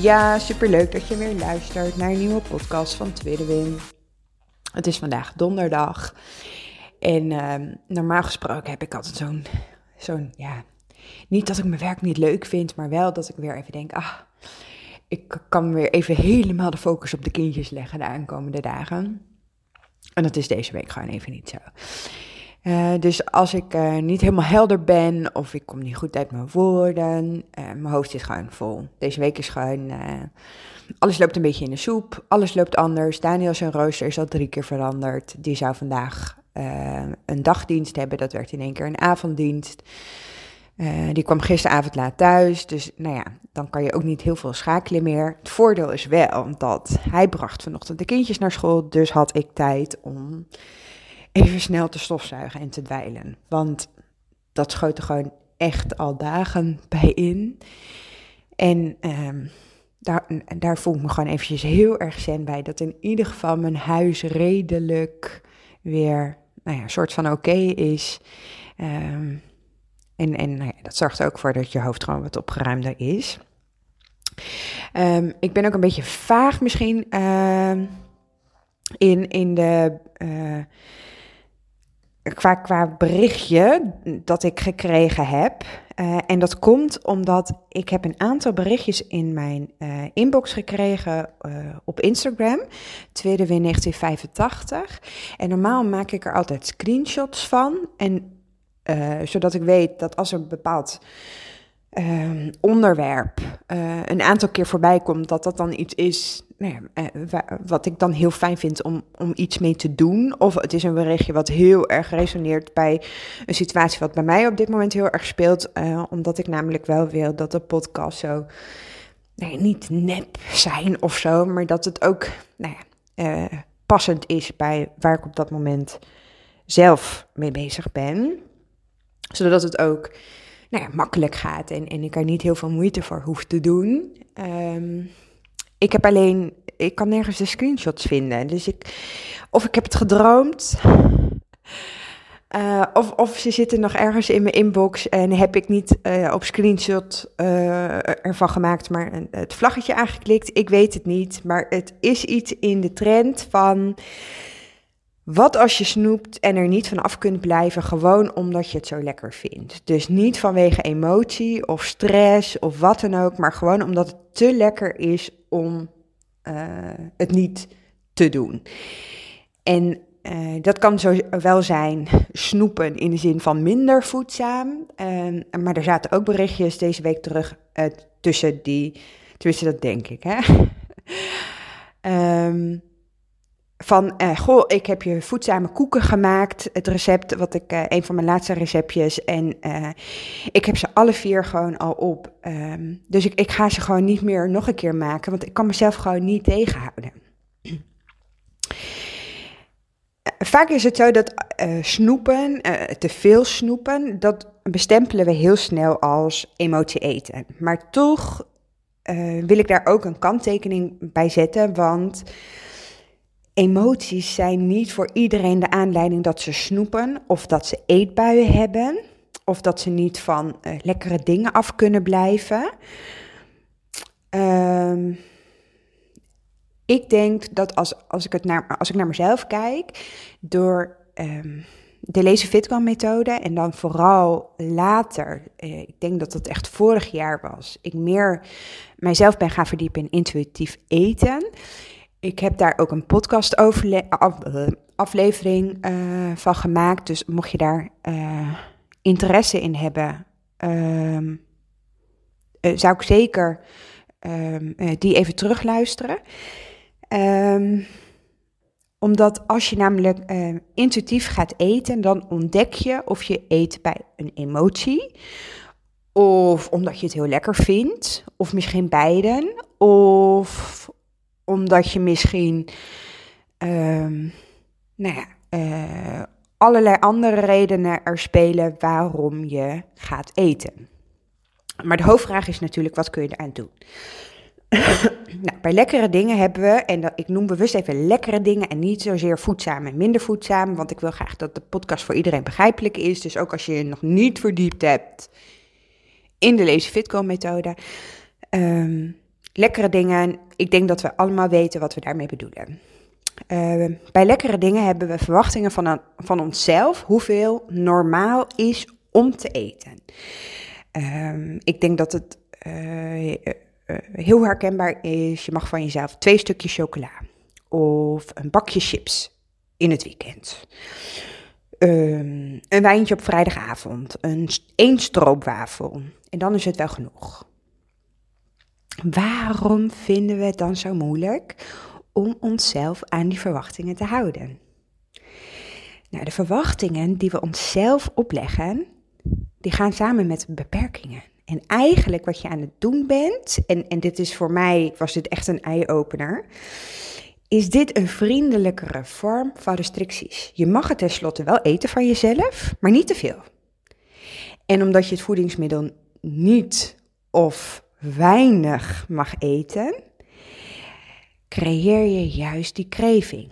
Ja, super leuk dat je weer luistert naar een nieuwe podcast van Tweede Win. Het is vandaag donderdag. En ehm, normaal gesproken heb ik altijd zo'n, zo'n, ja, niet dat ik mijn werk niet leuk vind, maar wel dat ik weer even denk, ah, ik kan weer even helemaal de focus op de kindjes leggen de aankomende dagen. En dat is deze week gewoon even niet zo. Uh, dus als ik uh, niet helemaal helder ben of ik kom niet goed uit mijn woorden, uh, mijn hoofd is gewoon vol. Deze week is gewoon, alles loopt een beetje in de soep, alles loopt anders. Daniel zijn rooster is al drie keer veranderd. Die zou vandaag een dagdienst hebben, dat werd in één keer een avonddienst. die kwam gisteravond laat thuis, dus nou ja, dan kan je ook niet heel veel schakelen meer. Het voordeel is wel dat hij bracht vanochtend de kindjes naar school, dus had ik tijd om even snel te stofzuigen en te dweilen. Want dat schoot er gewoon echt al dagen bij in. En um, daar, daar voel ik me gewoon eventjes heel erg zen bij. Dat in ieder geval mijn huis redelijk weer, nou ja, een soort van oké is. Um, en en nou ja, dat zorgt er ook voor dat je hoofd gewoon wat opgeruimder is. Um, ik ben ook een beetje vaag misschien in, in de... Uh, qua, qua berichtje dat ik gekregen heb. Uh, en dat komt omdat ik heb een aantal berichtjes in mijn uh, inbox gekregen uh, op Instagram, tweede win 1985. En normaal maak ik er altijd screenshots van. En zodat ik weet dat als er een bepaald uh, onderwerp een aantal keer voorbij komt, dat dat dan iets is nou ja, uh, wat ik dan heel fijn vind om, om iets mee te doen. Of het is een berichtje wat heel erg resoneert bij een situatie wat bij mij op dit moment heel erg speelt. Uh, omdat ik namelijk wel wil dat de podcast zo nee, niet nep zijn of zo, maar dat het ook nou ja, passend is bij waar ik op dat moment zelf mee bezig ben. Zodat het ook nou ja, makkelijk gaat en, en ik er niet heel veel moeite voor hoef te doen. Um, ik heb alleen, ik kan nergens de screenshots vinden. Dus ik, of ik heb het gedroomd. Uh, of, of ze zitten nog ergens in mijn inbox en heb ik niet uh, op screenshot uh, ervan gemaakt, maar het vlaggetje aangeklikt. Ik weet het niet, maar het is iets in de trend van wat als je snoept en er niet van af kunt blijven, gewoon omdat je het zo lekker vindt. Dus niet vanwege emotie of stress of wat dan ook, maar gewoon omdat het te lekker is om uh, het niet te doen. En uh, dat kan zo wel zijn snoepen in de zin van minder voedzaam. Uh, maar er zaten ook berichtjes deze week terug uh, tussen die. Tussen dat denk ik. Hè? um, van, uh, goh, ik heb je voedzame koeken gemaakt. Het recept, wat ik, uh, een van mijn laatste receptjes. En uh, ik heb ze alle vier gewoon al op. Um, dus ik, ik ga ze gewoon niet meer nog een keer maken, want ik kan mezelf gewoon niet tegenhouden. Vaak is het zo dat snoepen, te veel snoepen, dat bestempelen we heel snel als emotie eten. Maar toch wil ik daar ook een kanttekening bij zetten, want Emoties zijn niet voor iedereen de aanleiding dat ze snoepen of dat ze eetbuien hebben of dat ze niet van uh, lekkere dingen af kunnen blijven. Um, ik denk dat als, als, ik het naar, als ik naar mezelf kijk, door um, de Lazy Fitcom methode en dan vooral later, uh, ik denk dat dat echt vorig jaar was, ik meer mijzelf ben gaan verdiepen in intuïtief eten ik heb daar ook een podcast aflevering uh, van gemaakt. Dus mocht je daar uh, interesse in hebben, uh, zou ik zeker ehm, die even terugluisteren. Um, omdat als je namelijk intuïtief gaat eten, dan ontdek je of je eet bij een emotie Of omdat je het heel lekker vindt, of misschien beiden, of omdat je misschien, ehm, nou ja, uh, allerlei andere redenen er spelen waarom je gaat eten. Maar de hoofdvraag is natuurlijk, wat kun je eraan doen? nou, bij lekkere dingen hebben we, en dat, ik noem bewust even lekkere dingen en niet zozeer voedzaam en minder voedzaam, want ik wil graag dat de podcast voor iedereen begrijpelijk is. Dus ook als je je nog niet verdiept hebt in de Lazy Fitco methode. Um, lekkere dingen, ik denk dat we allemaal weten wat we daarmee bedoelen. Uh, bij lekkere dingen hebben we verwachtingen van, een, van onszelf, hoeveel normaal is om te eten. Um, ik denk dat het uh, uh, heel herkenbaar is. Je mag van jezelf twee stukjes chocola of een bakje chips in het weekend. Um, een wijntje op vrijdagavond, een één stroopwafel. En dan is het wel genoeg. Waarom vinden we het dan zo moeilijk om onszelf aan die verwachtingen te houden? Nou, de verwachtingen die we onszelf opleggen, die gaan samen met beperkingen. En eigenlijk wat je aan het doen bent, en, en dit is voor mij, was dit echt een eye-opener, is dit een vriendelijkere vorm van restricties. Je mag het tenslotte wel eten van jezelf, maar niet te veel. En omdat je het voedingsmiddel niet of weinig mag eten, creëer je juist die kreving.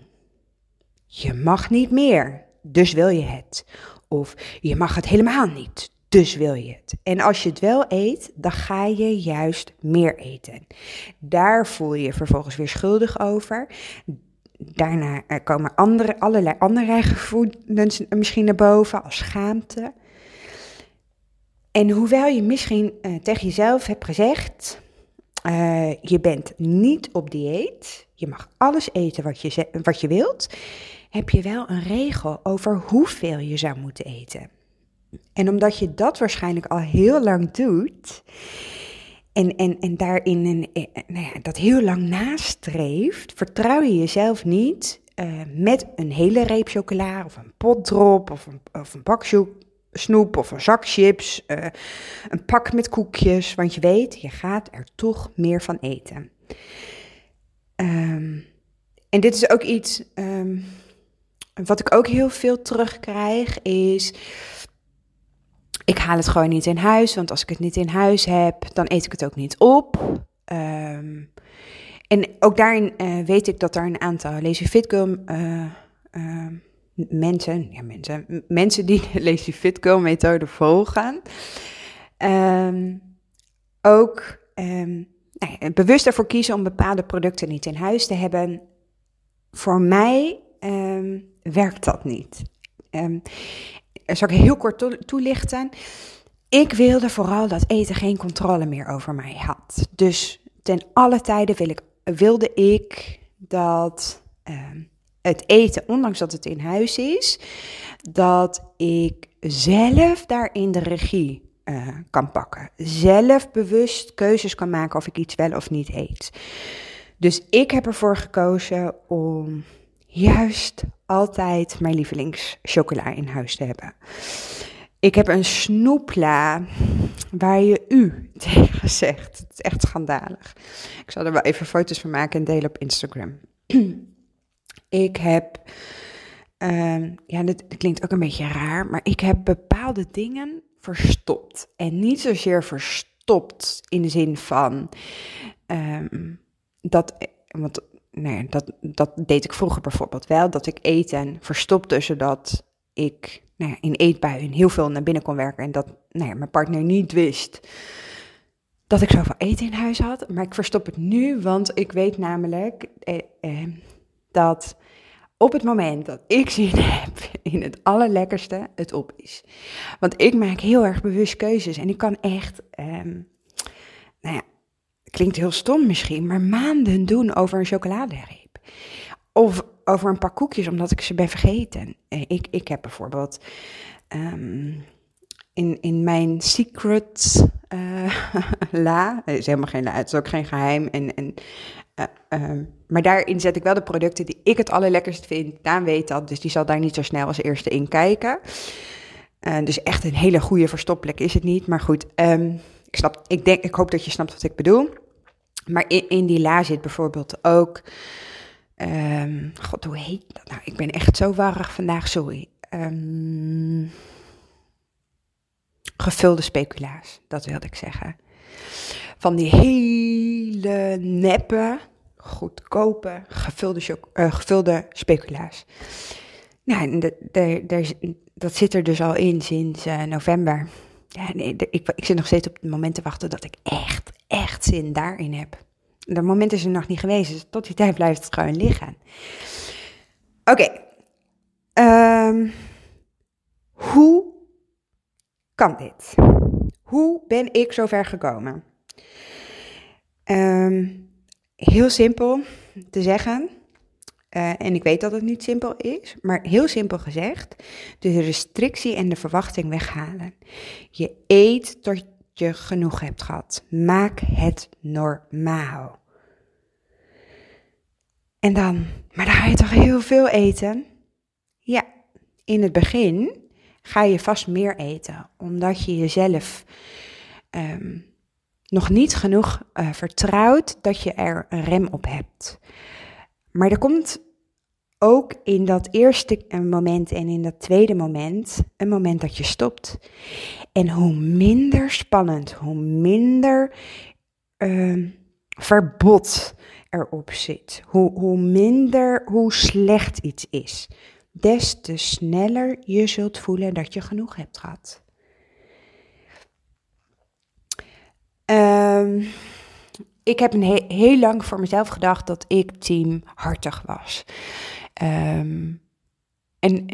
Je mag niet meer, dus wil je het. Of je mag het helemaal niet, dus wil je het. En als je het wel eet, dan ga je juist meer eten. Daar voel je je vervolgens weer schuldig over. Daarna komen andere, allerlei andere gevoelens misschien naar boven, als schaamte. En hoewel je misschien uh, tegen jezelf hebt gezegd, uh, je bent niet op dieet, je mag alles eten wat je, wat je wilt, heb je wel een regel over hoeveel je zou moeten eten. En omdat je dat waarschijnlijk al heel lang doet, en, en, en daarin een, eh, nou ja, dat heel lang nastreeft, vertrouw je jezelf niet met een hele reep chocola of een potdrop of een, of een snoep of een zak chips, uh, een pak met koekjes, want je weet, je gaat er toch meer van eten. Um, en dit is ook iets um, wat ik ook heel veel terugkrijg, is ik haal het gewoon niet in huis, want als ik het niet in huis heb, dan eet ik het ook niet op. Um, en ook daarin uh, weet ik dat er een aantal Lazy Fit Girl mensen, ja mensen, mensen die de Lazy Fit Girl methode volgen, um, ook um, nou ja, bewust ervoor kiezen om bepaalde producten niet in huis te hebben. Voor mij werkt dat niet. Zal ik heel kort toelichten. Ik wilde vooral dat eten geen controle meer over mij had. Dus ten alle tijden wil ik, wilde ik dat het eten, ondanks dat het in huis is, dat ik zelf daarin de regie uh, kan pakken. Zelf bewust keuzes kan maken of ik iets wel of niet eet. Dus ik heb ervoor gekozen om juist altijd mijn lievelingschocola in huis te hebben. Ik heb een snoepla waar je u tegen zegt. Het is echt schandalig. Ik zal er wel even foto's van maken en delen op Instagram. ik heb, uh, ja, dit, klinkt ook een beetje raar, maar ik heb bepaalde dingen verstopt. En niet zozeer verstopt in de zin van um, dat, want nee, dat, dat deed ik vroeger bijvoorbeeld wel, dat ik eten verstopte zodat ik nou ja, in eetbuien heel veel naar binnen kon werken en dat nou ja, mijn partner niet wist dat ik zoveel eten in huis had. Maar ik verstop het nu, want ik weet namelijk eh, eh, dat op het moment dat ik zin heb in het allerlekkerste, het op is. Want ik maak heel erg bewust keuzes en ik kan echt, um, nou ja, klinkt heel stom misschien, maar maanden doen over een chocoladereep. Of over een paar koekjes, omdat ik ze ben vergeten. Eh, ik, ik heb bijvoorbeeld um, in, in mijn secret uh, la, het is helemaal geen la, het is ook geen geheim. En, en, uh, um, maar daarin zet ik wel de producten die ik het allerlekkerst vind. Daan weet dat, dus die zal daar niet zo snel als eerste in kijken. Uh, dus echt een hele goede verstopplek is het niet. Maar goed, um, ik, snap, ik, denk, ik hoop dat je snapt wat ik bedoel. Maar in, in die la zit bijvoorbeeld ook. Um, God, hoe heet dat nou? Ik ben echt zo warrig vandaag, sorry. Gevulde speculaas, dat wilde ik zeggen. Van die hele neppe, goedkope, gevulde, uh, gevulde speculaas. Nou, dat zit er dus al in sinds uh, november. Ja, nee, ik, ik zit nog steeds op het moment te wachten dat ik echt, echt zin daarin heb. Dat moment is er nog niet geweest, dus tot die tijd blijft het gewoon liggen. Oké. Um, hoe kan dit? Hoe ben ik zover gekomen? Um, heel simpel te zeggen. Uh, en ik weet dat het niet simpel is, maar heel simpel gezegd, de restrictie en de verwachting weghalen. Je eet tot je genoeg hebt gehad. Maak het normaal. En dan, maar dan ga je toch heel veel eten? Ja, in het begin ga je vast meer eten, omdat je jezelf um, nog niet genoeg uh, vertrouwt dat je er een rem op hebt. Maar er komt ook in dat eerste moment en in dat tweede moment een moment dat je stopt. En hoe minder spannend, hoe minder uh, verbod erop zit, hoe, hoe minder, hoe slecht iets is, des te sneller je zult voelen dat je genoeg hebt gehad. Um, ik heb een heel lang voor mezelf gedacht dat ik team hartig was. Um, en,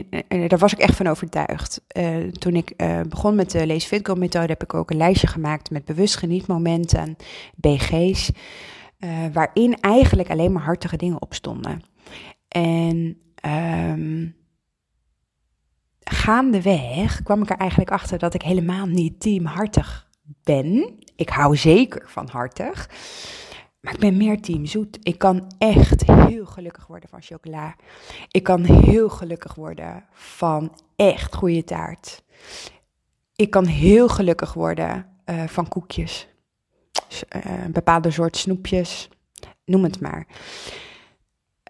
daar was ik echt van overtuigd. Uh, toen ik uh, begon met de Lees Fit methode heb ik ook een lijstje gemaakt met bewust genietmomenten, BG's, uh, waarin eigenlijk alleen maar hartige dingen op stonden. En um, gaandeweg kwam ik er eigenlijk achter dat ik helemaal niet teamhartig ben. Ik hou zeker van hartig. Maar ik ben meer team zoet. Ik kan echt heel gelukkig worden van chocola. Ik kan heel gelukkig worden van echt goede taart. Ik kan heel gelukkig worden uh, van koekjes. Uh, bepaalde soort snoepjes. Noem het maar.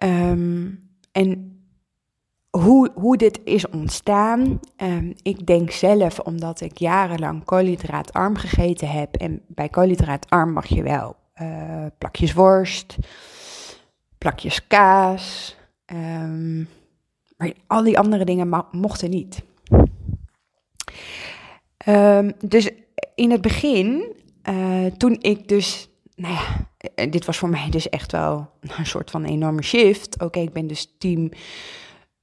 Um, en hoe, hoe dit is ontstaan. Um, ik denk zelf omdat ik jarenlang koolhydraatarm gegeten heb. En bij koolhydraatarm mag je wel uh, plakjes worst, plakjes kaas. Um, maar al die andere dingen mochten niet. Um, dus in het begin, uh, toen ik dus, nou ja, eh, dit was voor mij dus echt wel een soort van enorme shift. Oké, ik ben dus team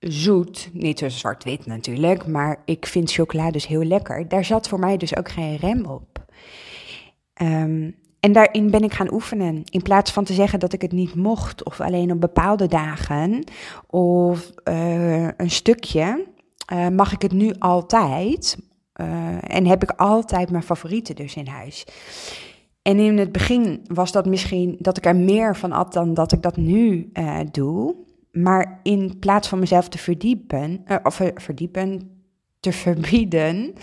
zoet, niet zo zwart-wit natuurlijk, maar ik vind chocolade dus heel lekker. Daar zat voor mij dus ook geen rem op. Um, en daarin ben ik gaan oefenen. In plaats van te zeggen dat ik het niet mocht, of alleen op bepaalde dagen, of uh, een stukje, uh, mag ik het nu altijd. Uh, en heb ik altijd mijn favorieten dus in huis. En in het begin was dat misschien dat ik er meer van had dan dat ik dat nu doe. Maar in plaats van mezelf te verdiepen, of verdiepen, te verbieden.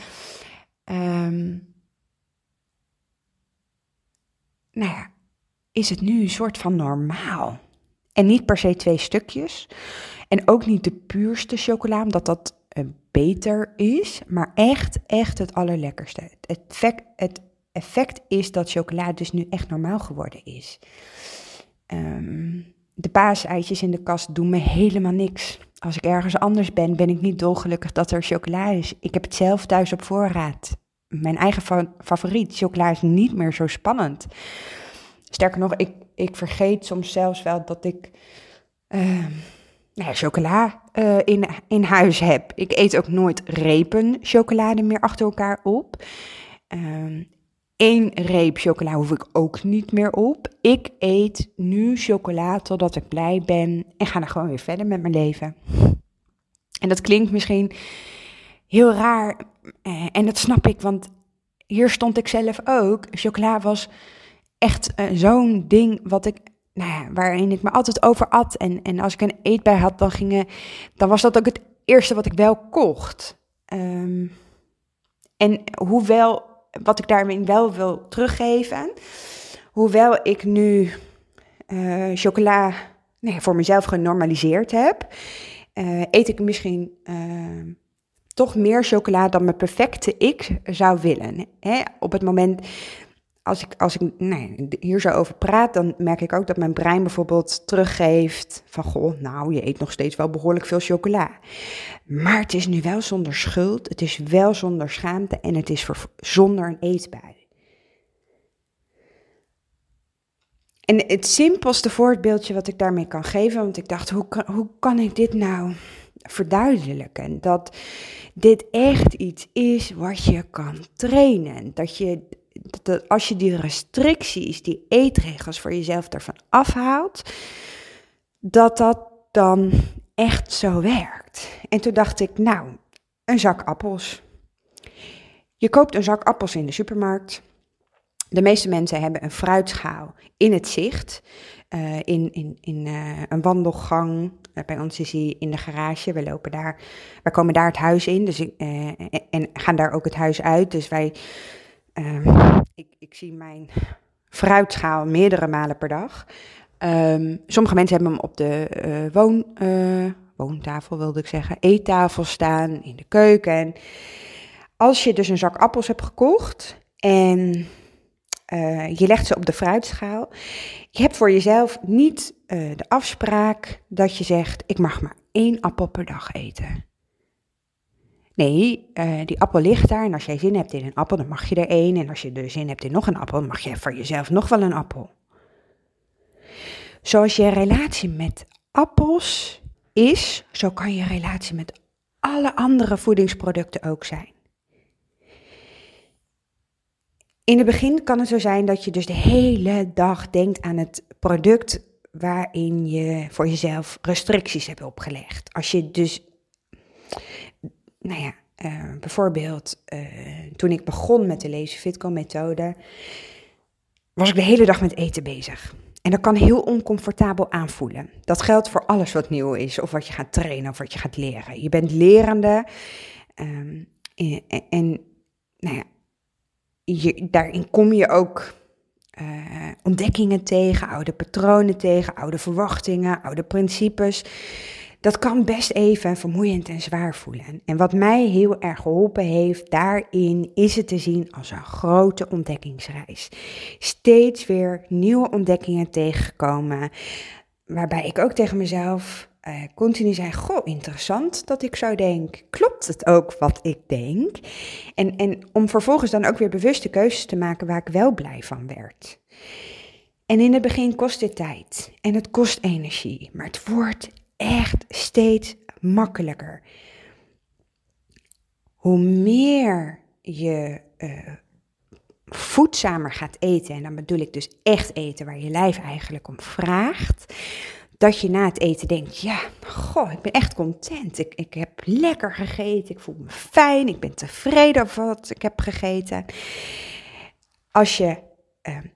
Um, nou ja, is het nu een soort van normaal. En niet per se twee stukjes. En ook niet de puurste chocola, omdat dat uh, beter is. Maar echt, echt het allerlekkerste. Het effect, het effect is dat chocola dus nu echt normaal geworden is. Um, de paaseitjes in de kast doen me helemaal niks. Als ik ergens anders ben, ben ik niet dolgelukkig dat er chocola is. Ik heb het zelf thuis op voorraad mijn eigen favoriet. Chocola is niet meer zo spannend. Sterker nog, ik, ik vergeet soms zelfs wel dat ik uh, nou chocola uh, in, in huis heb. Ik eet ook nooit repen chocolade meer achter elkaar op. Eén ehm, reep chocola hoef ik ook niet meer op. Ik eet nu chocola totdat ik blij ben en ga dan gewoon weer verder met mijn leven. En dat klinkt misschien heel raar. Eh, en dat snap ik, want hier stond ik zelf ook. Chocola was echt uh, zo'n ding wat ik, nou ja, waarin ik me altijd over at. En, en als ik een eetbij had, dan, gingen, dan was dat ook het eerste wat ik wel kocht. Um, En hoewel, wat ik daarmee wel wil teruggeven, hoewel ik nu uh, chocola nee, voor mezelf genormaliseerd heb, uh, eet ik misschien uh, toch meer chocola dan mijn perfecte ik zou willen. Hè? Op het moment als ik, als ik nee, hier zo over praat, dan merk ik ook dat mijn brein bijvoorbeeld teruggeeft van, goh, nou, je eet nog steeds wel behoorlijk veel chocola. Maar het is nu wel zonder schuld, het is wel zonder schaamte en het is voor, zonder een eetbui. En het simpelste voorbeeldje wat ik daarmee kan geven, want ik dacht, hoe kan, hoe kan ik dit nou verduidelijken? Dat dit echt iets is wat je kan trainen. Dat je dat als je die restricties, die eetregels voor jezelf ervan afhaalt, dat dat dan echt zo werkt. En toen dacht ik, nou, een zak appels. Je koopt een zak appels in de supermarkt. De meeste mensen hebben een fruitschaal in het zicht, uh, in, in, in uh, een wandelgang. Uh, bij ons is hij in de garage. We lopen daar, wij komen daar het huis in dus, en gaan daar ook het huis uit. Dus wij Ehm, ik, ik, zie mijn fruitschaal meerdere malen per dag. Um, sommige mensen hebben hem op de uh, woon, uh, woontafel, wilde ik zeggen, eettafel staan, in de keuken. Als je dus een zak appels hebt gekocht en uh, je legt ze op de fruitschaal, je hebt voor jezelf niet de afspraak dat je zegt, ik mag maar één appel per dag eten. Nee, uh, die appel ligt daar en als jij zin hebt in een appel, dan mag je er één. En als je er zin hebt in nog een appel, mag je voor jezelf nog wel een appel. Zoals je relatie met appels is, zo kan je relatie met alle andere voedingsproducten ook zijn. In het begin kan het zo zijn dat je dus de hele dag denkt aan het product waarin je voor jezelf restricties hebt opgelegd. Als je dus nou ja, uh, bijvoorbeeld uh, toen ik begon met de Lazy Fitco methode, was ik de hele dag met eten bezig. En dat kan heel oncomfortabel aanvoelen. Dat geldt voor alles wat nieuw is, of wat je gaat trainen, of wat je gaat leren. Je bent lerende um, en, nou ja, daarin kom je ook uh, ontdekkingen tegen, oude patronen tegen, oude verwachtingen, oude principes dat kan best even vermoeiend en zwaar voelen. En wat mij heel erg geholpen heeft daarin, is het te zien als een grote ontdekkingsreis. Steeds weer nieuwe ontdekkingen tegengekomen, waarbij ik ook tegen mezelf uh, continu zei: Goh, interessant dat ik zo denk. Klopt het ook wat ik denk? En, en om vervolgens dan ook weer bewuste keuzes te maken waar ik wel blij van werd. En in het begin kost dit tijd en het kost energie, maar het wordt echt steeds makkelijker. Hoe meer je uh, voedzamer gaat eten, en dan bedoel ik dus echt eten waar je lijf eigenlijk om vraagt, dat je na het eten denkt, ja, goh, ik ben echt content. Ik, ik heb lekker gegeten, ik voel me fijn, ik ben tevreden over wat ik heb gegeten. Als je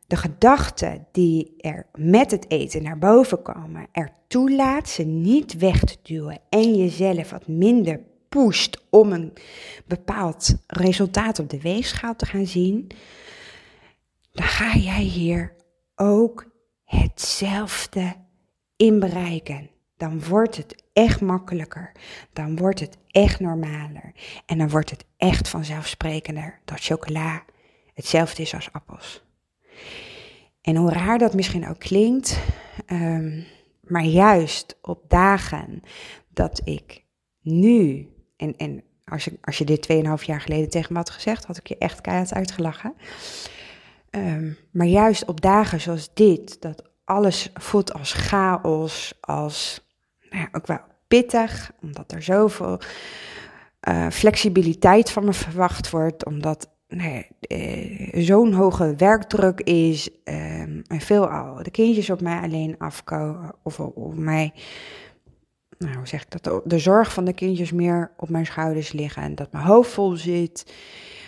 de gedachten die er met het eten naar boven komen, er toelaat ze niet weg te duwen en jezelf wat minder pusht om een bepaald resultaat op de weegschaal te gaan zien, dan ga jij hier ook hetzelfde in bereiken. Dan wordt het echt makkelijker. Dan wordt het echt normaler. En dan wordt het echt vanzelfsprekender dat chocola hetzelfde is als appels. En hoe raar dat misschien ook klinkt, um, maar juist op dagen dat ik nu, en, en als, je, als je dit 2,5 jaar geleden tegen me had gezegd, had ik je echt keihard uitgelachen. Um, maar juist op dagen zoals dit, dat alles voelt als chaos, als nou ja, ook wel pittig, omdat er zoveel uh, flexibiliteit van me verwacht wordt, omdat nee, uh, zo'n hoge werkdruk is um, en veelal de kindjes op mij alleen afkomen of op mij, nou hoe zeg ik dat, de zorg van de kindjes meer op mijn schouders liggen en dat mijn hoofd vol zit.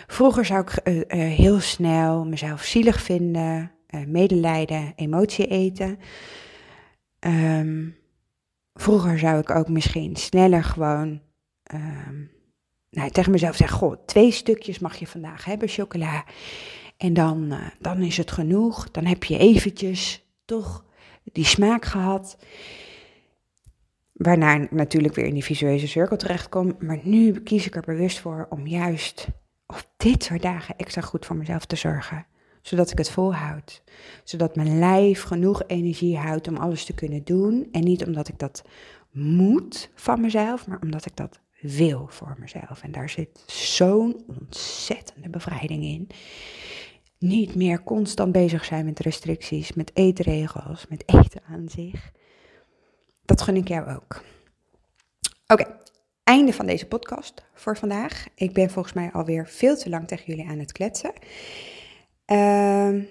Vroeger zou ik uh, uh, heel snel mezelf zielig vinden, medelijden, emotie eten. Um, vroeger zou ik ook misschien sneller gewoon um, nou, tegen mezelf zeg, goh, twee stukjes mag je vandaag hebben, chocola. En dan, uh, dan is het genoeg. Dan heb je eventjes toch die smaak gehad. Waarna ik natuurlijk weer in die visuele cirkel terechtkom. Maar nu kies ik er bewust voor om juist op dit soort dagen extra goed voor mezelf te zorgen. Zodat ik het volhoud. Zodat mijn lijf genoeg energie houdt om alles te kunnen doen. En niet omdat ik dat moet van mezelf, maar omdat ik dat wil voor mezelf. En daar zit zo'n ontzettende bevrijding in. Niet meer constant bezig zijn met restricties, met eetregels, met eten aan zich. Dat gun ik jou ook. Oké, einde van deze podcast voor vandaag. Ik ben volgens mij alweer veel te lang tegen jullie aan het kletsen. Uh,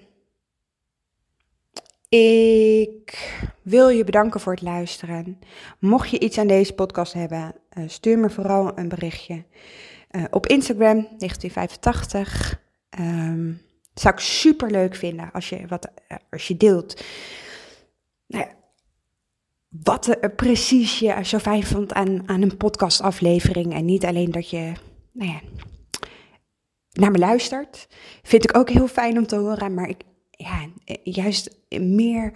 ik wil je bedanken voor het luisteren. Mocht je iets aan deze podcast hebben, uh, stuur me vooral een berichtje. Uh, op Instagram 1985. Um, zou ik super leuk vinden als je, wat, uh, als je deelt. Nou ja, wat er precies je zo fijn vond aan, aan een podcastaflevering. En niet alleen dat je nou ja, naar me luistert. Vind ik ook heel fijn om te horen. Maar ik, ja, juist meer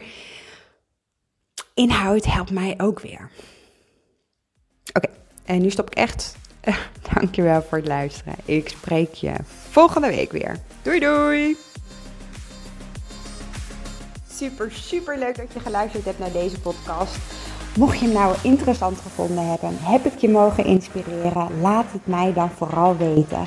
inhoud helpt mij ook weer. Oké, en nu stop ik echt. Dankjewel voor het luisteren. Ik spreek je volgende week weer. Doei doei! Super, super leuk dat je geluisterd hebt naar deze podcast. Mocht je hem nou interessant gevonden hebben, heb ik je mogen inspireren, laat het mij dan vooral weten.